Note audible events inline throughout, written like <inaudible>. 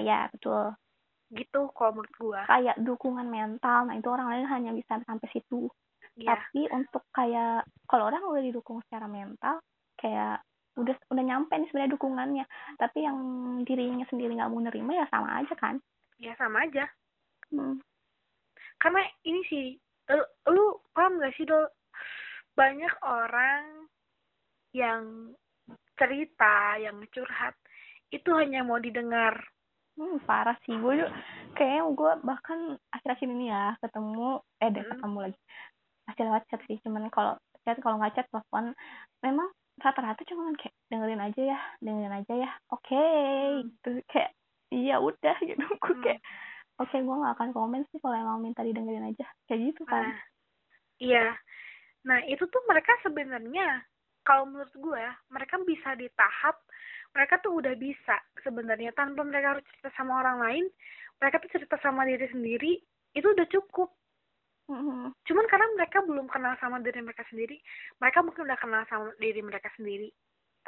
ya betul. Gitu kalau menurut gue kayak dukungan mental nah itu orang lain hanya bisa sampai situ. Iya. tapi untuk kayak kalau orang udah didukung secara mental kayak udah udah nyampe nih sebenarnya dukungannya. Tapi yang dirinya sendiri nggak mau nerima ya sama aja kan? Ya sama aja. Hmm. karena ini sih lu, lu paham gak sih dol? Banyak orang yang cerita yang curhat itu hanya mau didengar Hmm, parah sih. Gue juga kayaknya gue bahkan akhir-akhir ini ya ketemu eh deh Hmm. ketemu lagi. Masih lewat chat sih cuman kalau chat kalau nggak chat telepon memang rata-rata cuman kayak dengerin aja ya dengerin aja ya. Oke gitu. Kayak iya udah <laughs> gitu. Gue Hmm. kayak oke gue nggak akan komen sih kalau emang minta didengerin aja. Kayak gitu kan. Nah, iya. Nah, itu tuh mereka sebenarnya kalau menurut gue, mereka bisa di tahap mereka tuh udah bisa sebenarnya tanpa mereka harus cerita sama orang lain, mereka tuh cerita sama diri sendiri, itu udah cukup. Mhm. Cuman karena mereka belum kenal sama diri mereka sendiri, mereka mungkin udah kenal sama diri mereka sendiri.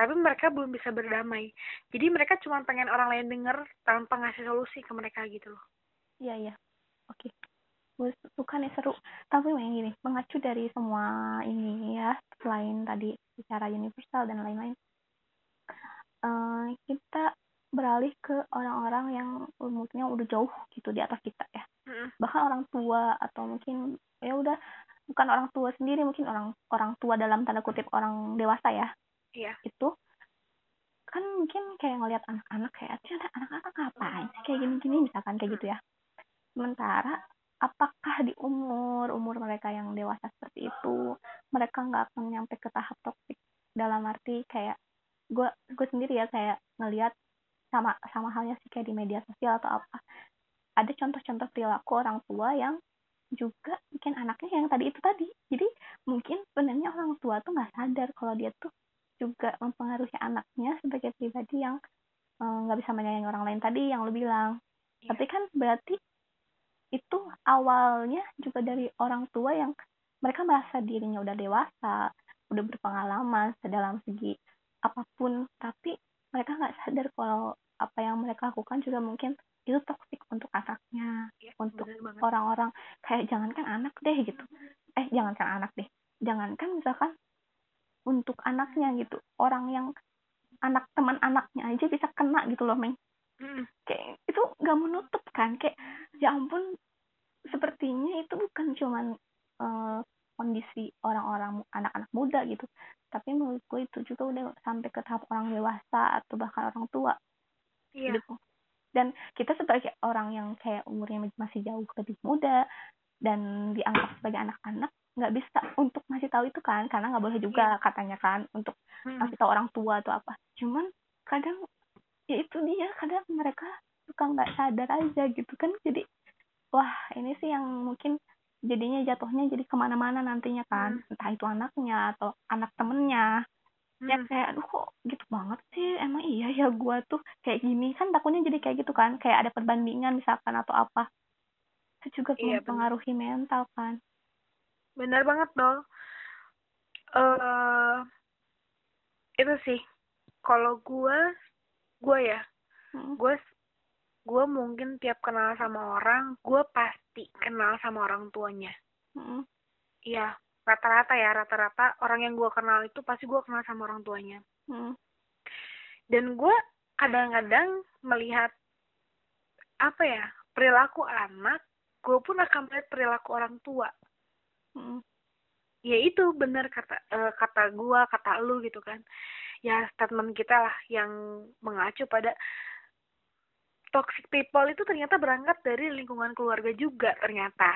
Tapi mereka belum bisa berdamai. Jadi mereka cuma pengen orang lain denger tanpa ngasih solusi ke mereka gitu loh. Iya iya. Oke. Gue suka nih seru. Tapi yang gini, mengacu dari semua ini ya, selain tadi secara universal dan lain-lain. Eh, kita beralih ke orang-orang yang umurnya udah jauh gitu di atas kita ya. Mm-mm. Bahkan orang tua atau mungkin ya udah bukan orang tua sendiri, mungkin orang orang tua dalam tanda kutip orang dewasa ya. Iya. Itu kan mungkin kayak ngelihat anak-anak kayak "Cih, anak-anak ngapain sih kayak gini-gini misalkan kayak gitu ya sementara apakah di umur umur mereka yang dewasa seperti itu mereka nggak akan nyampe ke tahap toksik dalam arti kayak gue gue sendiri ya kayak ngelihat sama sama halnya sih sosial atau apa. Ada contoh-contoh perilaku orang tua yang juga bikin anaknya yang tadi itu tadi. Jadi mungkin sebenarnya orang tua tuh nggak sadar kalau dia tuh juga mempengaruhi anaknya sebagai pribadi yang eh, nggak bisa menyayangi orang lain tadi yang lu bilang. Iya. tapi kan berarti itu awalnya juga dari orang tua yang mereka merasa dirinya udah dewasa udah berpengalaman dalam segi apa pun. Tapi mereka nggak sadar kalau apa yang mereka lakukan juga mungkin itu toksik untuk anaknya Iya, untuk orang-orang. Kayak jangankan anak deh gitu. Eh jangankan anak deh. Jangankan misalkan untuk anaknya gitu. Orang yang anak teman anaknya aja bisa kena gitu loh meng Mm. kayak itu nggak menutup kan? Kayak ya ampun sepertinya itu bukan cuman eh, kondisi orang-orang anak-anak muda gitu. Tapi menurut gue itu juga udah sampai ke tahap orang dewasa atau bahkan orang tua Iya. gitu. Dan kita sebagai orang yang kayak umurnya masih jauh lebih muda dan dianggap sebagai anak-anak nggak bisa untuk ngasih tahu itu kan karena nggak boleh juga katanya kan untuk Mm. ngasih tahu orang tua atau apa. Cuman kadang ya itu dia kadang mereka suka nggak sadar aja gitu kan jadi wah ini sih yang mungkin jadinya jatuhnya jadi ke mana-mana nantinya kan. Entah itu anaknya atau anak temennya ya Mm. kayak aduh kok gitu banget sih emang iya ya gua tuh kayak gini kan takutnya jadi kayak gitu kan kayak ada perbandingan misalkan atau apa itu juga Iya, mempengaruhi mental kan Benar banget dong. eh itu sih. Kalau gue, gue ya, Mm, gue gue mungkin tiap kenal sama orang, gue pasti kenal sama orang tuanya. mm, Iya, rata-rata ya, rata-rata orang yang gue kenal itu pasti gue kenal sama orang tuanya. mm, Dan gue kadang-kadang melihat apa ya perilaku anak, gue pun akan melihat perilaku orang tua. mm, ya itu benar kata eh, kata gua kata lu gitu kan. Ya statement kita lah yang mengacu pada toxic people itu ternyata berangkat dari lingkungan keluarga juga ternyata.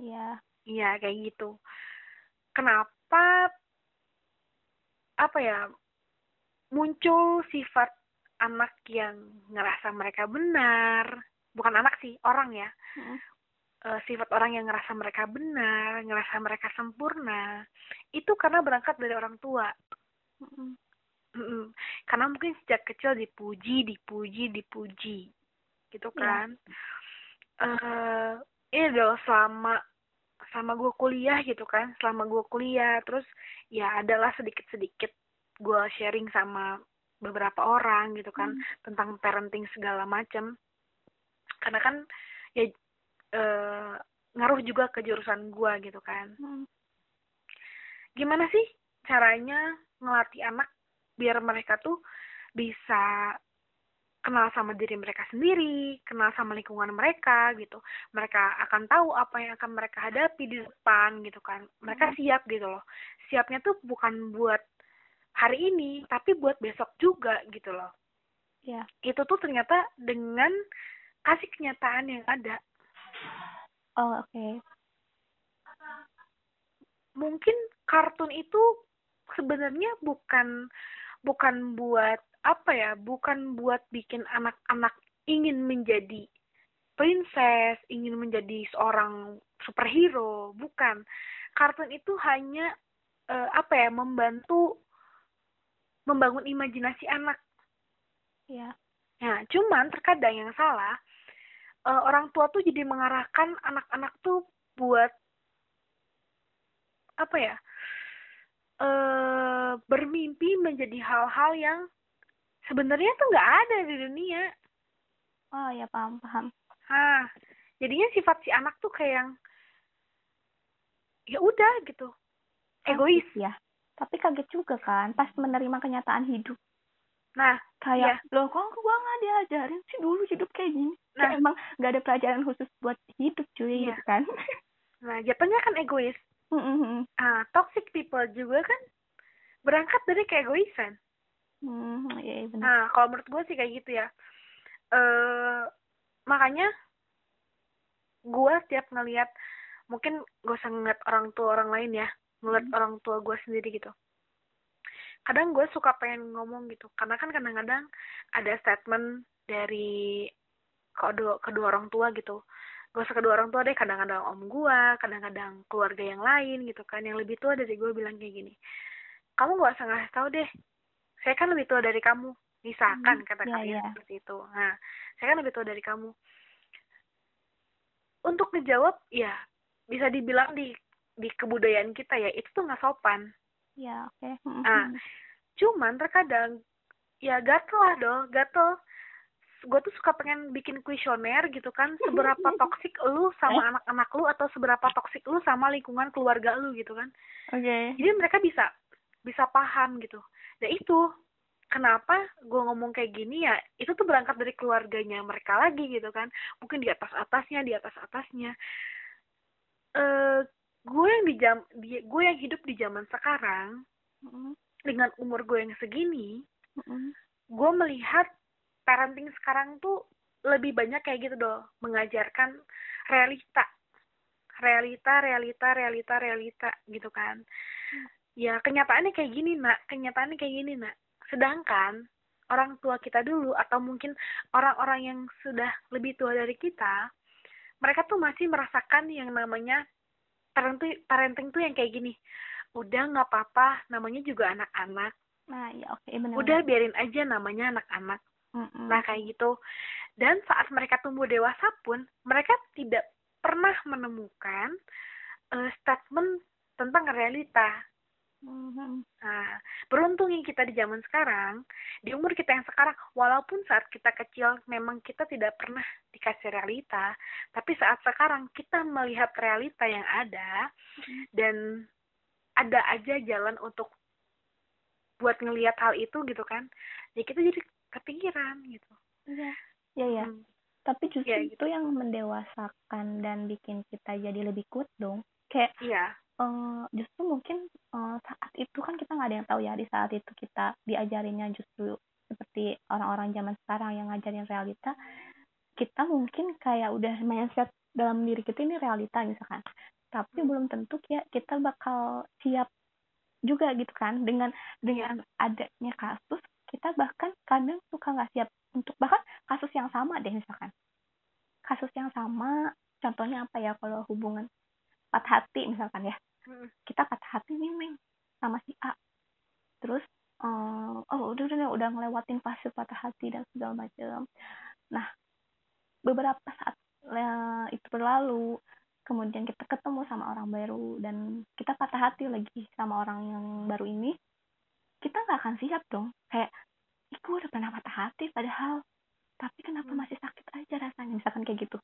Iya iya kayak gitu kenapa apa ya muncul sifat anak yang ngerasa mereka benar bukan anak sih orang ya mm, eh, sifat orang yang ngerasa mereka benar, ngerasa mereka sempurna, itu karena berangkat dari orang tua. mm, Mm-mm. Karena mungkin sejak kecil dipuji, dipuji, dipuji, gitu Iya. kan. eh ini adalah selama selama gue kuliah gitu kan, selama gue kuliah, terus ya adalah sedikit-sedikit gue sharing sama beberapa orang gitu kan Hmm. tentang parenting segala macam karena kan ya eh, ngaruh juga ke jurusan gua gitu kan Hmm. gimana sih caranya ngelatih anak biar mereka tuh bisa kenal sama diri mereka sendiri, kenal sama lingkungan mereka gitu. Mereka akan tahu apa yang akan mereka hadapi di depan gitu kan. Mereka siap gitu loh. Siapnya tuh bukan buat hari ini, tapi buat besok juga gitu loh. Ya. Itu tuh ternyata dengan kasih kenyataan yang ada. Oh, oke. Mungkin kartun itu sebenarnya bukan bukan buat apa ya bukan buat bikin anak-anak ingin menjadi princess ingin menjadi seorang superhero bukan kartun itu hanya eh, apa ya membantu membangun imajinasi anak Ya. Nah, cuman terkadang yang salah eh, orang tua tuh jadi mengarahkan anak-anak tuh buat apa ya? eh bermimpi menjadi hal-hal yang sebenarnya tuh nggak ada di dunia. Oh, ya paham, paham. Hah, jadinya sifat si anak tuh kayak yang ya udah gitu. Egois. Kaget Ya. Tapi kaget juga kan pas menerima kenyataan hidup. Nah, Kayak, loh kok gua nggak diajarin sih dulu hidup kayak gini. Nah. Kayak emang nggak ada pelajaran khusus buat hidup cuy Iya. gitu kan. nah jatuhnya kan egois. <laughs> Hmm, Ah, toxic people juga kan berangkat dari keegoisan. Hmm, iya iya, benar. Nah, kalau menurut gue sih kayak gitu ya. Eh makanya gue tiap ngelihat mungkin gue usah ngeliat orang tua orang lain ya, ngeliat Hmm. orang tua gue sendiri gitu. Kadang gue suka pengen ngomong gitu, karena kan kadang-kadang ada statement dari kedua kedua orang tua gitu. Gak usah kedua orang tua deh, kadang-kadang om gue, kadang-kadang keluarga yang lain gitu kan, yang lebih tua dari gue bilang kayak gini. Kamu gak usah ngasih tahu deh, saya kan lebih tua dari kamu misalkan Hmm, kata iya, kalian iya. seperti itu nah saya kan lebih tua dari kamu untuk ngejawab ya bisa dibilang di di kebudayaan kita ya itu tuh nggak sopan Ya, oke. Hmm, Ah. hmm. cuman terkadang ya gatel lah doh gatel gue tuh suka pengen bikin kuesioner gitu kan <laughs> seberapa toksik lu sama anak-anak lu atau seberapa toksik lu sama lingkungan keluarga lu gitu kan Oke. jadi mereka bisa bisa paham gitu dan itu kenapa gue ngomong kayak gini ya itu tuh berangkat dari keluarganya mereka lagi gitu kan. Mungkin di atas atasnya di atas atasnya. Eh gue yang di jam di, gue yang hidup di zaman sekarang Hmm, dengan umur gue yang segini hmm. gue melihat parenting sekarang tuh lebih banyak kayak gitu doh mengajarkan realita. Realita realita realita realita gitu kan ya kenyataannya kayak gini nak kenyataannya kayak gini nak sedangkan orang tua kita dulu atau mungkin orang-orang yang sudah lebih tua dari kita mereka tuh masih merasakan yang namanya parenting parenting tuh yang kayak gini udah nggak apa-apa namanya juga anak-anak Nah, ya oke benar. udah biarin aja namanya anak-anak Hmm, Nah, kayak gitu. Dan saat mereka tumbuh dewasa pun, mereka tidak pernah menemukan eh, statement tentang realita. Nah, beruntung yang kita di zaman sekarang, di umur kita yang sekarang, walaupun saat kita kecil memang kita tidak pernah dikasih realita, tapi saat sekarang kita melihat realita yang ada, dan ada aja jalan untuk buat ngelihat hal itu gitu kan, ya kita jadi kepikiran gitu. Iya. Iya, ya. Hmm. Tapi justru Ya, itu yang mendewasakan dan bikin kita jadi lebih kuat dong. Kayak Iya. Eh, justru mungkin eh, saat itu kan kita nggak ada yang tahu ya di saat itu kita diajarinnya justru seperti orang-orang zaman sekarang yang ngajarin realita kita mungkin kayak udah mindset dalam diri kita ini realita misalkan. Tapi belum tentu ya kita bakal siap juga gitu kan dengan dengan adanya kasus kita bahkan kadang suka nggak siap untuk bahkan kasus yang sama deh misalkan. Kasus yang sama contohnya apa ya kalau hubungan patah hati misalkan ya. Hmm. kita patah hati nih Meng sama si A. Terus eh, oh udah udah udah ngelewatin fase patah hati dan segala macam nah beberapa saat eh, itu berlalu kemudian kita ketemu sama orang baru dan kita patah hati lagi sama orang yang baru ini kita nggak akan siap dong. Kayak ih gue udah pernah patah hati padahal tapi kenapa Hmm. masih sakit aja rasanya? Misalkan kayak gitu.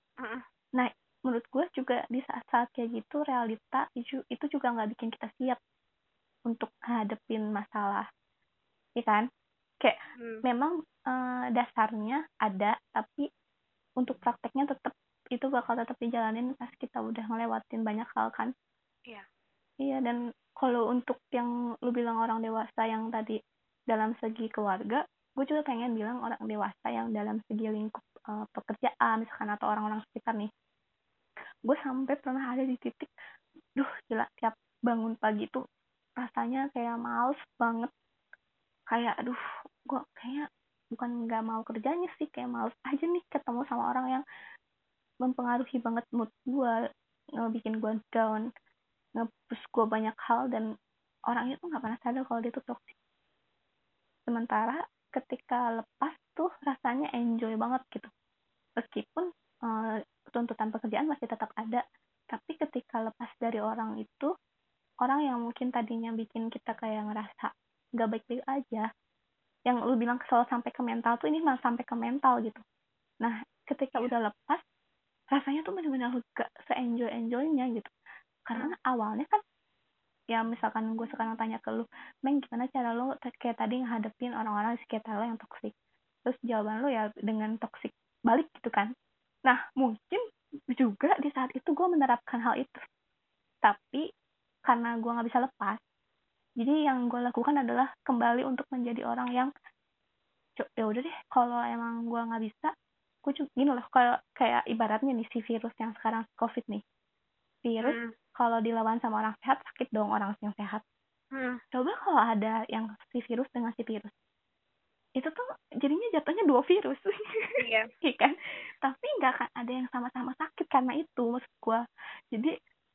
Nah menurut gue juga di saat-saat kayak gitu realita itu itu juga nggak bikin kita siap untuk hadepin masalah ya kan kayak Hmm. memang eh, dasarnya ada tapi untuk prakteknya tetap itu bakal tetap dijalanin pas kita udah ngelewatin banyak hal kan Iya. iya dan kalau untuk yang lu bilang orang dewasa yang tadi dalam segi keluarga gue juga pengen bilang orang dewasa yang dalam segi lingkup eh, pekerjaan misalkan atau orang-orang sekitar nih gue sampai pernah ada di titik duh gila tiap bangun pagi tuh rasanya kayak males banget. Kayak aduh gue kayak bukan nggak mau kerjanya sih kayak males aja nih ketemu sama orang yang mempengaruhi banget mood gue ngebikin gue down nge-push gue banyak hal dan orang itu nggak pernah sadar kalau dia tuh toxic. Sementara ketika lepas tuh rasanya enjoy banget gitu. Meskipun eh, tuntutan pekerjaan masih tetap ada. Tapi ketika lepas dari orang itu orang yang mungkin tadinya bikin kita kayak ngerasa nggak baik-baik aja yang lu bilang kesel sampai ke mental tuh ini malah sampai ke mental gitu. Nah ketika Iya. udah lepas rasanya tuh benar-benar gak se-enjoy enjoynya gitu. Karena awalnya kan ya misalkan gue sekarang tanya ke lu Meng gimana cara lo t- kayak tadi ngadepin orang-orang di sekitar lo yang toksik terus jawaban lo ya dengan toksik balik gitu kan nah mungkin juga di saat itu gue menerapkan hal itu tapi karena gue nggak bisa lepas jadi yang gue lakukan adalah kembali untuk menjadi orang yang "Cuk, ya udah deh kalau emang gue nggak bisa gue juga gini loh kalau kayak ibaratnya nih si virus yang sekarang covid nih virus Hmm. kalau dilawan sama orang sehat sakit dong orang yang sehat Hmm. coba kalau ada yang si virus dengan si virus itu tuh jadinya jatuhnya dua virus. Iya. <laughs> Iya kan? Tapi nggak akan ada yang sama-sama sakit karena itu maksud gue jadi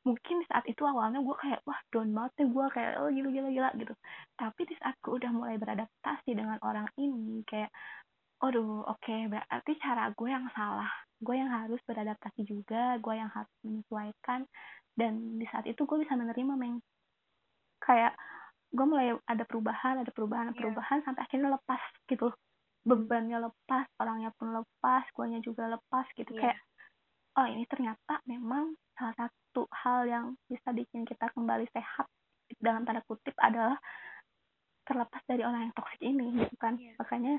mungkin di saat itu awalnya gue kayak wah down banget deh gue kayak oh gila gila gila gitu. Tapi di saat gue udah mulai beradaptasi dengan orang ini kayak aduh oke berarti cara gue yang salah. Gue yang harus beradaptasi juga gue yang harus menyesuaikan dan di saat itu gue bisa menerima meng kayak gue mulai ada perubahan ada perubahan ada Iya. perubahan sampai akhirnya lepas gitu bebannya lepas orangnya pun lepas guanya juga lepas gitu Iya. kayak oh ini ternyata memang salah satu hal yang bisa bikin kita kembali sehat dalam tanda kutip adalah terlepas dari orang yang toksik ini gitu kan Iya. makanya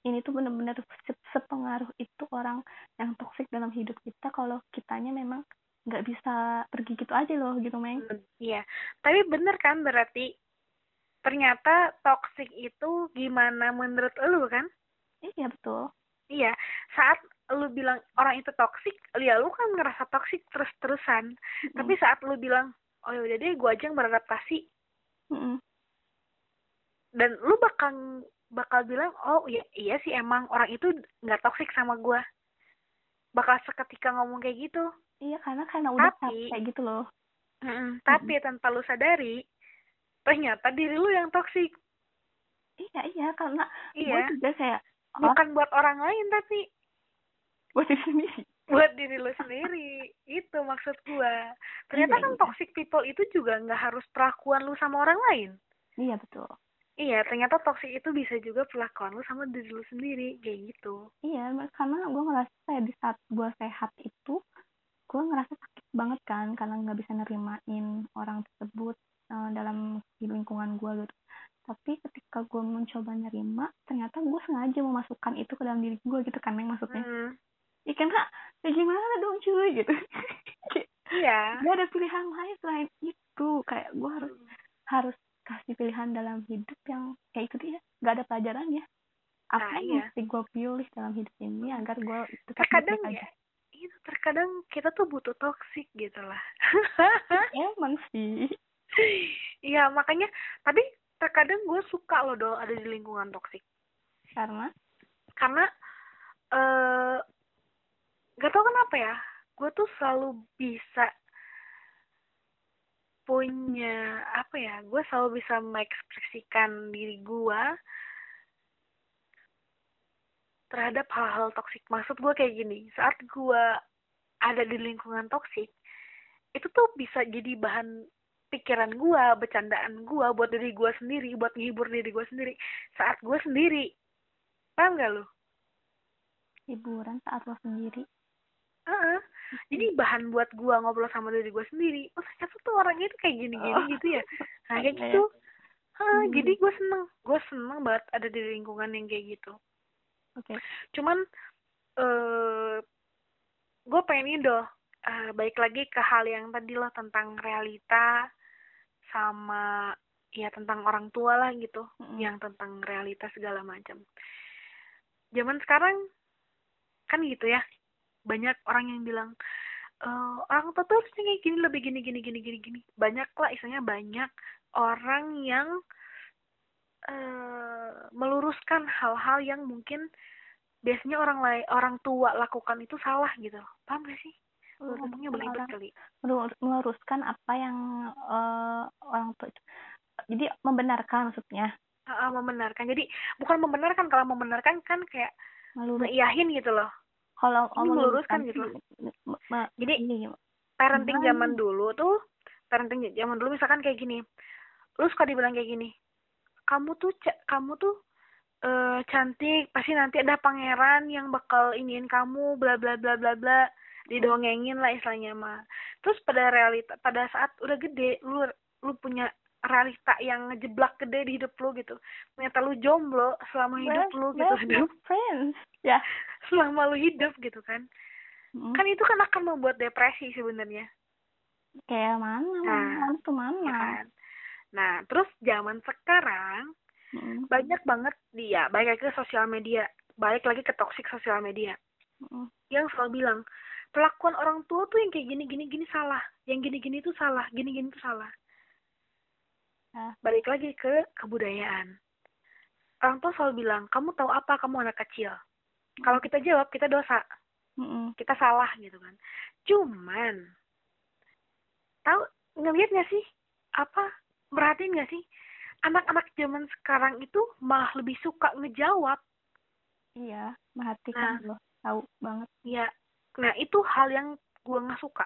ini tuh bener-bener se- sepengaruh itu orang yang toksik dalam hidup kita kalau kitanya memang nggak bisa pergi gitu aja loh gitu meng Hmm, Iya, tapi bener kan berarti ternyata toxic itu gimana menurut lu kan? iya betul Iya, saat lu bilang orang itu toxic, ya lu kan ngerasa toxic terus-terusan. Tapi saat lu bilang, oh ya udah deh, gue aja yang beradaptasi, Mm-mm. dan lu bakal bakal bilang, oh iya, iya sih emang orang itu nggak toxic sama gue. Bakal seketika ngomong kayak gitu. iya karena karena udah Tapi- capek gitu loh Mm-mm, Tapi tanpa lu sadari, ternyata diri lu yang toxic. iya iya karena gue Iya, juga kayak oh. Bukan buat orang lain tapi buat diri sendiri. Buat diri lu sendiri. Itu maksud gua. Ternyata Iya, kan iya. toxic people itu juga nggak harus perlakuan lu sama orang lain. Iya betul. Iya ternyata toxic itu bisa juga perlakuan lu sama diri lu sendiri kayak gitu. Iya, karena gue ngerasa kayak di saat gue sehat itu, gue ngerasa sakit banget kan, karena nggak bisa nerimain orang tersebut eh, dalam di lingkungan gue gitu. Tapi ketika gue mencoba nerima, ternyata gue sengaja memasukkan itu ke dalam diri gue gitu kan, yang maksudnya. Hmm, Ya karena, ya gimana dong cuy gitu. <laughs> Iya gak ada pilihan lain selain itu. Kayak gue harus harus kasih pilihan dalam hidup yang kayak itu dia, gak ada pelajarannya. Apa Ah, yang iya. mesti gue pilih dalam hidup ini agar gue tetap terkadang ya itu terkadang kita tuh butuh toxic gitu lah <laughs> emang sih iya makanya tapi terkadang gue suka loh dong ada di lingkungan toxic karena? Karena eh gak tau kenapa ya gue tuh selalu bisa punya apa ya gue selalu bisa mengekspresikan diri gue terhadap hal-hal toksik. Maksud gue kayak gini saat gue ada di lingkungan toksik itu tuh bisa jadi bahan pikiran gue bercandaan gue buat diri gue sendiri buat menghibur diri gue sendiri saat gue sendiri. Paham gak lu? Hiburan saat lo sendiri. Uh jadi bahan buat gua ngobrol sama diri gua sendiri. Oh ternyata tuh orangnya itu kayak gini gini Oh. gitu ya? Nah, kayak <laughs> gitu. Hah, Hmm. jadi gue seneng. Gue seneng banget ada di lingkungan yang kayak gitu. Oke. Cuman eh gue pengen ini doh eh, balik lagi ke hal yang tadi loh tentang realita sama ya tentang orang tua lah gitu Mm-mm. yang tentang realita segala macam. Zaman sekarang kan gitu ya banyak orang yang bilang eh orang tua tuh harusnya kayak gini lebih gini gini gini gini gini. Banyak lah istilahnya banyak orang yang eh meluruskan hal-hal yang mungkin biasanya orang lain orang tua lakukan itu salah gitu. Paham gak sih ngomongnya belibet kali melur- meluruskan apa yang eh, orang tua jadi membenarkan maksudnya? Ah, membenarkan. Jadi bukan membenarkan kalau membenarkan kan kayak melurus ngeiyahin gitu loh. Kalau Ini meluruskan gitu. me- jadi ini parenting zaman dulu tuh parenting zaman dulu misalkan kayak gini lu suka dibilang kayak gini kamu tuh kamu tuh eh cantik pasti nanti ada pangeran yang bakal iniin kamu bla bla bla bla bla didongengin lah istilahnya mah. Terus pada realita pada saat udah gede lu lu punya realita yang ngejeblak gede di hidup lu gitu. Ternyata lu jomblo selama hidup lu gitu of friends. Ya. <laughs> Selama lu hidup gitu kan. Mm. kan itu kan akan membuat depresi sebenarnya. Kayak mana Nah, mana ya kan. Nah terus zaman sekarang Mm. banyak banget dia balik lagi ke sosial media. Balik lagi ke toxic sosial media. Mm. yang selalu bilang perlakuan orang tua tuh yang kayak gini gini gini salah. Yang gini gini tuh salah gini gini tuh salah. Ya. balik lagi ke kebudayaan. Orang tua selalu bilang kamu tahu apa? Kamu anak kecil. Kalau kita jawab kita dosa. Mm-mm. kita salah gitu kan. Cuman tahu ngelihat nggak sih? Apa? Merhatiin nggak sih? Anak-anak zaman sekarang itu malah lebih suka ngejawab. Iya merhatikan loh. Tahu banget. Ya nah itu hal yang gue nggak suka.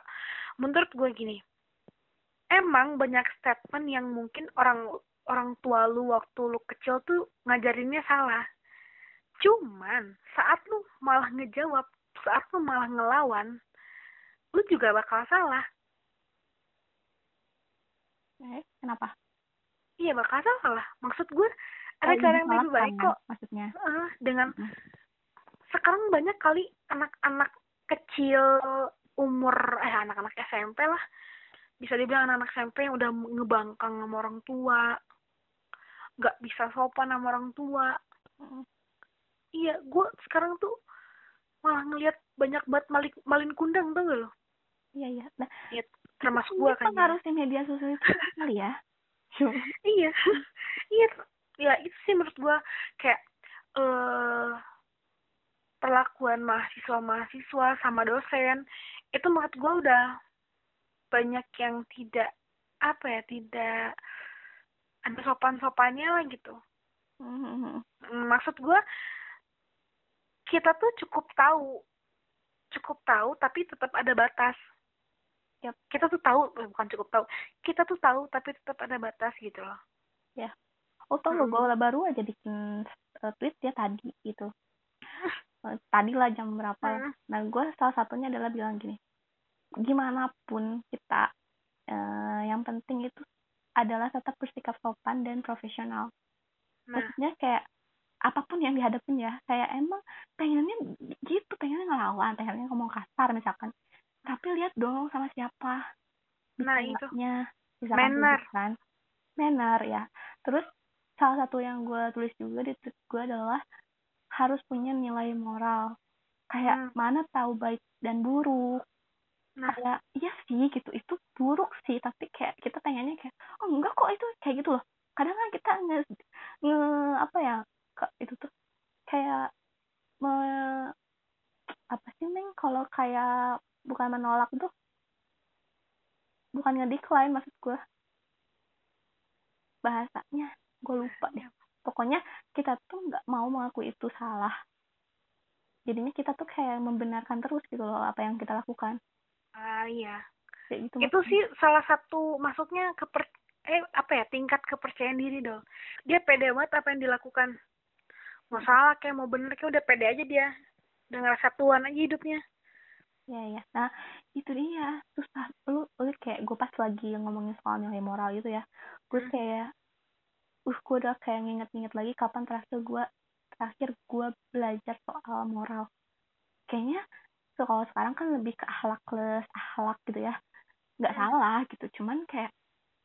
Menurut gue gini emang banyak statement yang mungkin orang orang tua lu waktu lu kecil tuh ngajarinnya salah. Cuman saat lu malah ngejawab saat lu malah ngelawan lu juga bakal salah. Eh kenapa? Iya bakal salah. Maksud gue ada Oh, cara yang lebih baik ya, kok. maksudnya. Eh, dengan Mm. sekarang banyak kali anak-anak kecil umur eh anak-anak SMP lah. Bisa dibilang anak-anak SMP yang udah ngebangkang sama orang tua. Nggak bisa sopan sama orang tua. Mm. iya gue sekarang tuh malah ngelihat banyak banget malin malin kundang tuh gak lo? Iya iya. Nah ya, termasuk gue kan ya. pengaruhnya media sosial. Itu kali ya? <laughs> Iya. Iya ya itu sih menurut gua kayak eh perlakuan mahasiswa mahasiswa sama dosen itu menurut gua udah banyak yang tidak apa ya tidak ada sopan sopannya lah gitu Mm. Mm, maksud gua kita tuh cukup tahu cukup tahu tapi tetap ada batas Yap. kita tuh tahu eh, bukan cukup tahu kita tuh tahu tapi tetap ada batas gitu loh oh tau lo Mm. gue baru aja bikin eh, tweet ya tadi gitu Eh, <laughs> tadi lah jam berapa Mm. nah gue salah satunya adalah bilang gini gimana pun kita eh, yang penting itu adalah tetap bersikap sopan dan profesional. Nah. Maksudnya kayak apa pun yang dihadapin ya kayak emang pengennya gitu pengennya ngelawan pengennya ngomong kasar misalkan. Tapi lihat dong sama siapa. Nah, itu. Misalkan Manner. gitu kan. Manner ya. Terus salah satu yang gue tulis juga di tweet gue adalah harus punya nilai moral. Kayak Hmm. mana tahu baik dan buruk. Nah. Kayak iya sih gitu itu buruk sih. Tapi kayak kita pengennya kayak oh enggak kok itu kayak gitu loh. Kadang kan kita nge, nge apa ya ke, itu tuh kayak me, apa sih neng kalau kayak bukan menolak tuh bukan nge-decline maksud gue bahasanya gue lupa deh pokoknya kita tuh nggak mau mengakui itu salah. Jadinya kita tuh kayak membenarkan terus gitu loh apa yang kita lakukan. Ah iya. Kayak gitu itu maksudnya. sih salah satu maksudnya keper eh apa ya tingkat kepercayaan diri dong. Dia pede banget apa yang dilakukan. Mau salah kayak mau bener kayak udah pede aja dia. Udah ngerasa tuan aja hidupnya. Ya ya nah itu dia. Susah lu lu kayak gue pas lagi ngomongin soal nilai moral gitu ya. Gue Hmm. kayak uh gue udah kayak nginget-nginget lagi kapan terakhir gue terakhir gue belajar soal moral. Kayaknya so, kalau sekarang kan lebih ke akhlak plus akhlak gitu ya. Nggak Hmm. salah gitu cuman kayak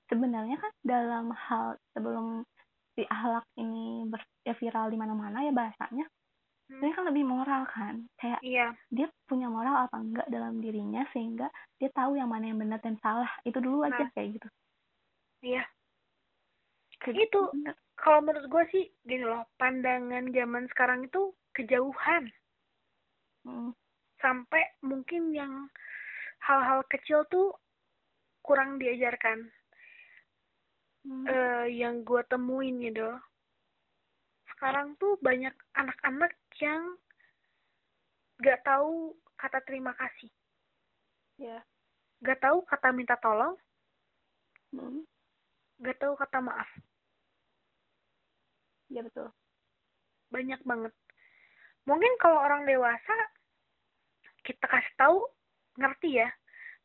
sebenarnya kan dalam hal sebelum si akhlak ini ber, ya viral di mana-mana ya bahasanya Hmm. ini kan lebih moral kan. Kayak iya. dia punya moral apa enggak dalam dirinya sehingga dia tahu yang mana yang benar dan salah. Itu dulu aja Nah. kayak gitu. Iya Kayak Itu. kalau menurut gue sih gini loh pandangan zaman sekarang itu kejauhan. Mm, sampai mungkin yang hal-hal kecil tuh kurang diajarkan. Mm, eh yang gue temuin gitu sekarang tuh banyak anak-anak yang gak tahu kata terima kasih. Ya. Gak tahu kata minta tolong. Mm, gak tahu kata maaf. Ya betul. Banyak banget. Mungkin kalau orang dewasa kita kasih tahu ngerti ya.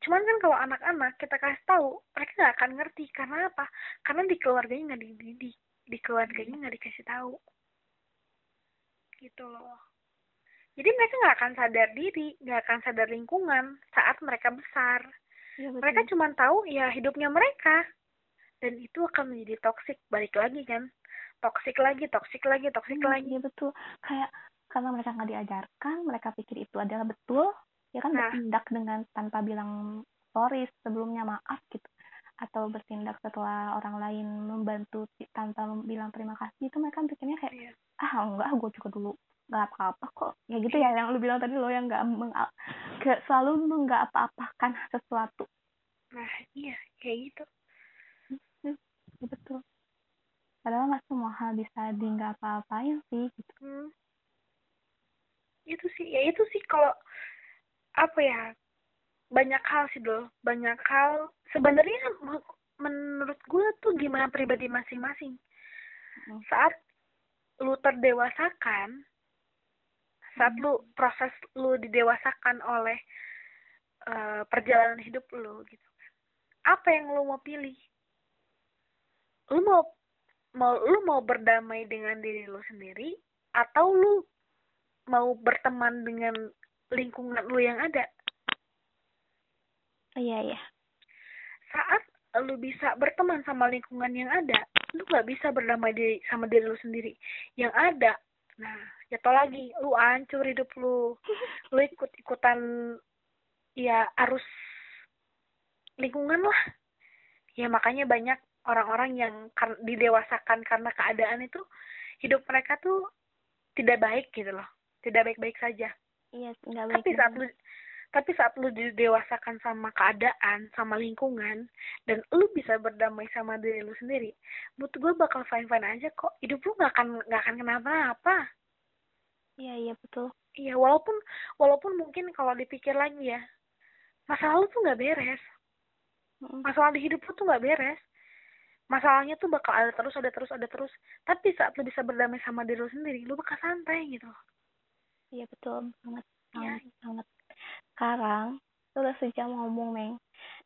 Cuman kan kalau anak-anak kita kasih tahu mereka nggak akan ngerti. Karena apa? Karena di keluarganya nggak dididik. Di keluarganya nggak dikasih tahu. Gitu loh. Jadi mereka nggak akan sadar diri nggak akan sadar lingkungan saat mereka besar. Ya betul. Mereka cuma tahu ya hidupnya mereka dan itu akan menjadi toksik balik lagi kan toksik lagi toksik lagi toksik Hmm, lagi. iya betul. Kayak karena mereka nggak diajarkan mereka pikir itu adalah betul ya kan Nah. bertindak dengan tanpa bilang sorry sebelumnya maaf gitu. Atau bertindak setelah orang lain membantu tanpa bilang terima kasih itu mereka pikirnya kayak Iya. ah enggak gue juga dulu nggak apa-apa kok. Ya gitu ya yang lu bilang tadi lo yang nggak ke- selalu lu nggak apa-apakan sesuatu. Nah iya kayak gitu betul padahal nggak semua hal bisa di nggak apa-apain sih gitu Hmm. Itu sih, ya itu sih kalau apa ya banyak hal sih loh, banyak hal. Sebenarnya me- menurut gue tuh gimana pribadi masing-masing. Hmm. Saat lu terdewasakan, saat lu proses lu didewasakan oleh eh, perjalanan hidup lu gitu. Apa yang lu mau pilih? Lu mau mau lu mau berdamai dengan diri lu sendiri atau lu mau berteman dengan lingkungan lu yang ada? Iya iya. Saat lu bisa berteman sama lingkungan yang ada lu nggak bisa berdamai diri sama diri lu sendiri. Yang ada nah jatuh lagi lu hancur hidup lu. <laughs> Lu ikut ikutan ya arus lingkungan lah. Ya makanya banyak orang-orang yang kar- didewasakan karena keadaan itu hidup mereka tuh tidak baik gitu loh. Tidak baik-baik saja. Iya nggak baik tapi saat lu tapi saat lu didewasakan sama keadaan sama lingkungan dan lu bisa berdamai sama diri lu sendiri menurut gue bakal fine fine aja kok. Hidup lu nggak akan nggak akan kenapa-napa iya iya betul. Iya walaupun walaupun mungkin kalau dipikir lagi ya masalah lu tuh nggak beres. Masalah di hidup lu tuh nggak beres masalahnya tuh bakal ada terus ada terus ada terus tapi saat lu bisa berdamai sama diri lu sendiri lu bakal santai gitu iya betul banget Iya. banget sekarang lu udah sejam ngomong Meng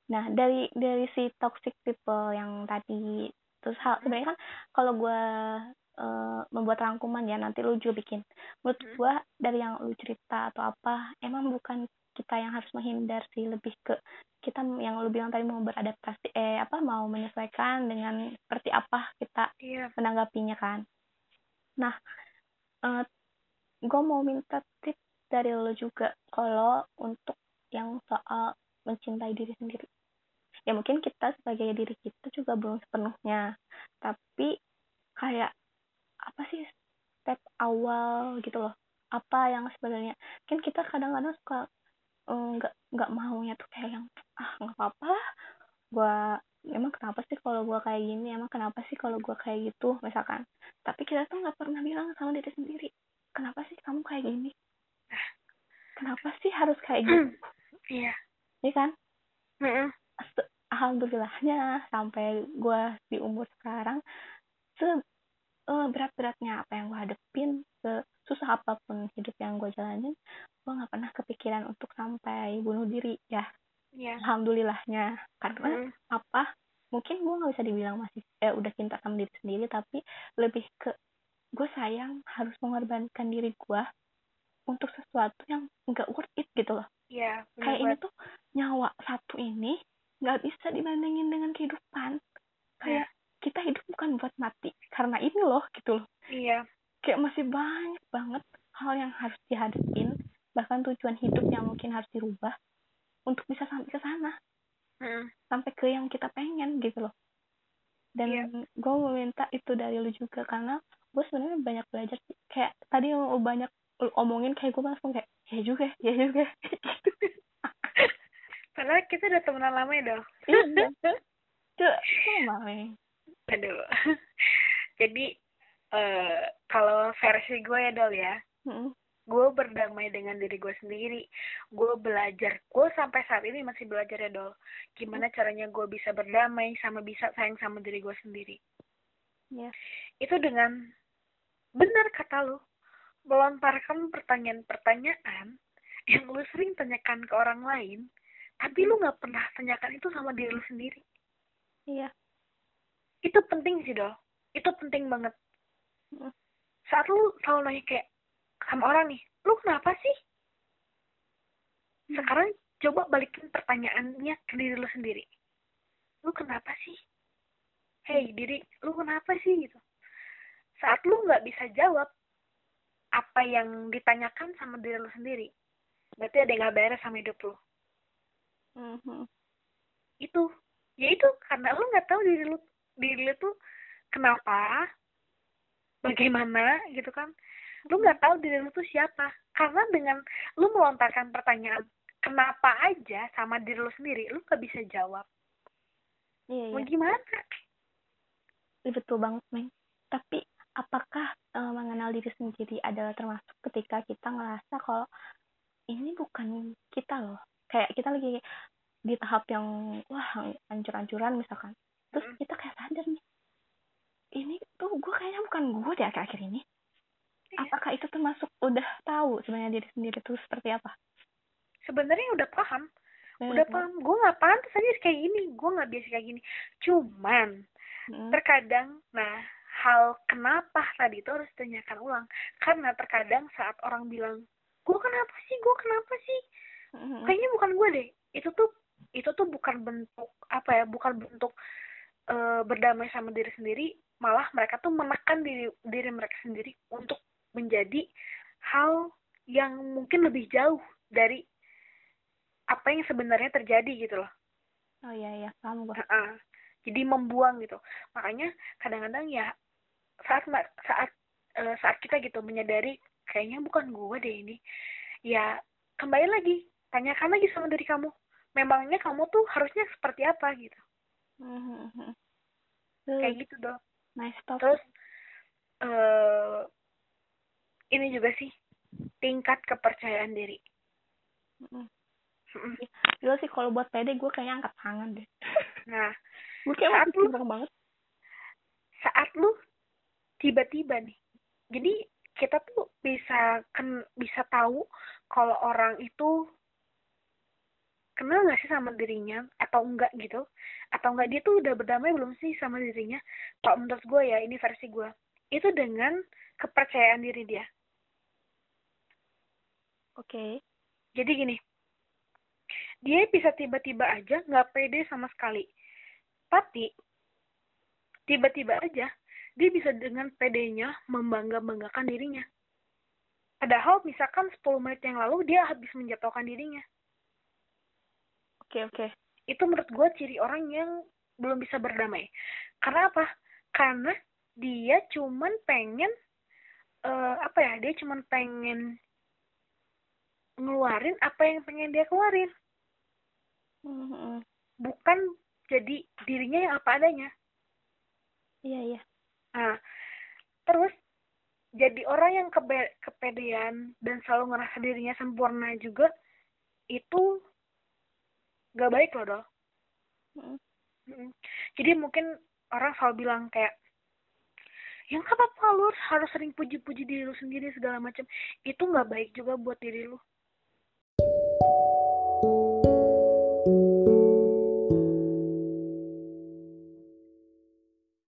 nah dari dari si toxic people yang tadi terus hal Hmm. sebenarnya kan kalau gue membuat rangkuman ya nanti lu juga bikin menurut Hmm. gue dari yang lu cerita atau apa emang bukan kita yang harus menghindar sih lebih ke kita yang lu bilang tadi mau beradaptasi eh apa mau menyesuaikan dengan seperti apa kita iya menanggapinya kan. Nah, eh gue mau minta tips dari lo juga kalau untuk yang soal mencintai diri sendiri. Ya mungkin kita sebagai diri kita juga belum sepenuhnya, tapi kayak apa sih step awal gitu loh. Apa yang sebenarnya kan kita kadang-kadang suka eh, nggak nggak maunya tuh kayak yang ah nggak apa-apa gue emang kenapa sih kalau gue kayak gini? Emang kenapa sih kalau gue kayak gitu? Misalkan. Tapi kita tuh nggak pernah bilang sama diri sendiri kenapa sih kamu kayak gini? Kenapa sih harus kayak gitu <clears throat> iya. Ya kan. Se- alhamdulillahnya sampai gue di umur sekarang se eh, berat-beratnya apa yang gue hadepin susah apa pun hidup yang gue jalanin gue nggak pernah kepikiran untuk sampai bunuh diri ya yeah. alhamdulillahnya karena mm. apa mungkin gue nggak bisa dibilang masih eh udah cinta sama diri sendiri tapi lebih ke gue sayang harus mengorbankan diri gue untuk sesuatu yang nggak worth it gitu loh yeah, kayak ini tuh nyawa satu ini nggak bisa dibandingin dengan kehidupan kayak yeah. kita hidup bukan buat mati karena ini loh gitu loh iya yeah kayak masih banyak banget hal yang harus dihadapin bahkan tujuan hidup yang mungkin harus dirubah untuk bisa sampai ke sana Mm. sampai ke yang kita pengen gitu loh dan Iya. gue meminta itu dari lu juga karena gue sebenarnya banyak belajar sih kayak tadi yang lu banyak lu omongin kayak gue langsung kayak ya juga ya juga <laughs> Padahal kita udah temenan lama ya, Dol. iya sama Meng. Aduh. <laughs> Jadi, eh kalau versi gue ya, Dol ya, Mm-mm. gue berdamai dengan diri gue sendiri. Gue belajar. Gue sampai saat ini masih belajar ya, Dol. Gimana caranya gue bisa berdamai sama bisa sayang sama diri gue sendiri. Iya. Itu dengan benar kata lu, melontarkan pertanyaan-pertanyaan yang lu sering tanyakan ke orang lain, tapi lu nggak pernah tanyakan itu sama diri lu sendiri. iya Itu penting sih, Dol. Itu penting banget. Saat lu selalu nanya kayak sama orang nih, lu kenapa sih? Sekarang coba balikin pertanyaannya ke diri lu sendiri. Lu kenapa sih? Hei diri, lu kenapa sih gitu? Saat lu nggak bisa jawab apa yang ditanyakan sama diri lu sendiri, berarti ada yang nggak beres sama hidup lu. Mhm. Itu, ya itu karena lu nggak tahu diri lu, diri lu tuh kenapa, bagaimana gitu kan? Lu nggak tahu diri lu tuh siapa. Karena dengan lu melontarkan pertanyaan kenapa aja sama diri lu sendiri, lu nggak bisa jawab. iya Mau iya gimana? Iya, betul banget Meng tapi apakah eh, mengenal diri sendiri adalah termasuk ketika kita ngerasa kalau ini bukan kita loh kayak kita lagi di tahap yang wah hancur-hancuran misalkan terus Mm. kita kayak sadar nih ini tuh gue kayaknya bukan gue deh akhir-akhir ini Iya. apakah itu termasuk udah tahu sebenarnya diri sendiri tuh seperti apa Sebenarnya udah paham, Bener udah paham. Gue nggak pantas aja kayak gini, gue nggak biasa kayak gini. Cuman Mm. terkadang, nah hal kenapa tadi itu harus ditanyakan ulang. Karena terkadang saat orang bilang, gue kenapa sih, gue kenapa sih, Mm. kayaknya bukan gue deh. Itu tuh itu tuh bukan bentuk apa ya, bukan bentuk eh, berdamai sama diri sendiri, malah mereka tuh menekan diri diri mereka sendiri untuk menjadi hal yang mungkin lebih jauh dari apa yang sebenarnya terjadi gitu loh. oh iya iya paham gue Heeh. Jadi membuang gitu. Makanya kadang-kadang ya saat saat eh, saat kita gitu menyadari kayaknya bukan gue deh ini. Ya kembali lagi tanyakan lagi sama diri kamu. Memangnya kamu tuh harusnya seperti apa gitu. Mhm. Kayak gitu dong. Nice talk Terus eh ini juga sih tingkat kepercayaan diri. Mm. Gila sih kalau buat pede gue kayaknya angkat tangan deh Nah, gue kayak Saat lu- banget saat lu tiba-tiba nih jadi kita tuh bisa ken bisa tahu kalau orang itu kenal nggak sih sama dirinya? Atau enggak gitu? Atau enggak dia tuh udah berdamai belum sih sama dirinya? Kalau menurut gue ya ini versi gue itu dengan kepercayaan diri dia. Oke. Jadi gini dia bisa tiba-tiba aja nggak pede sama sekali. Tapi tiba-tiba aja dia bisa dengan pedenya membangga-banggakan dirinya. Padahal misalkan 10 menit yang lalu dia habis menjatuhkan dirinya oke oke. Itu menurut gue ciri orang yang belum bisa berdamai. Karena apa? Karena dia cuman pengen eh, apa ya? Dia cuman pengen ngeluarin apa yang pengen dia keluarin. Mhm. bukan jadi dirinya yang apa adanya. iya iya. Nah, terus jadi orang yang kepedean dan selalu ngerasa dirinya sempurna juga itu gak baik loh. Mhm. Mm. Jadi mungkin orang selalu bilang kayak yang apa apa lu harus sering puji-puji diri lu sendiri segala macam itu nggak baik juga buat diri lu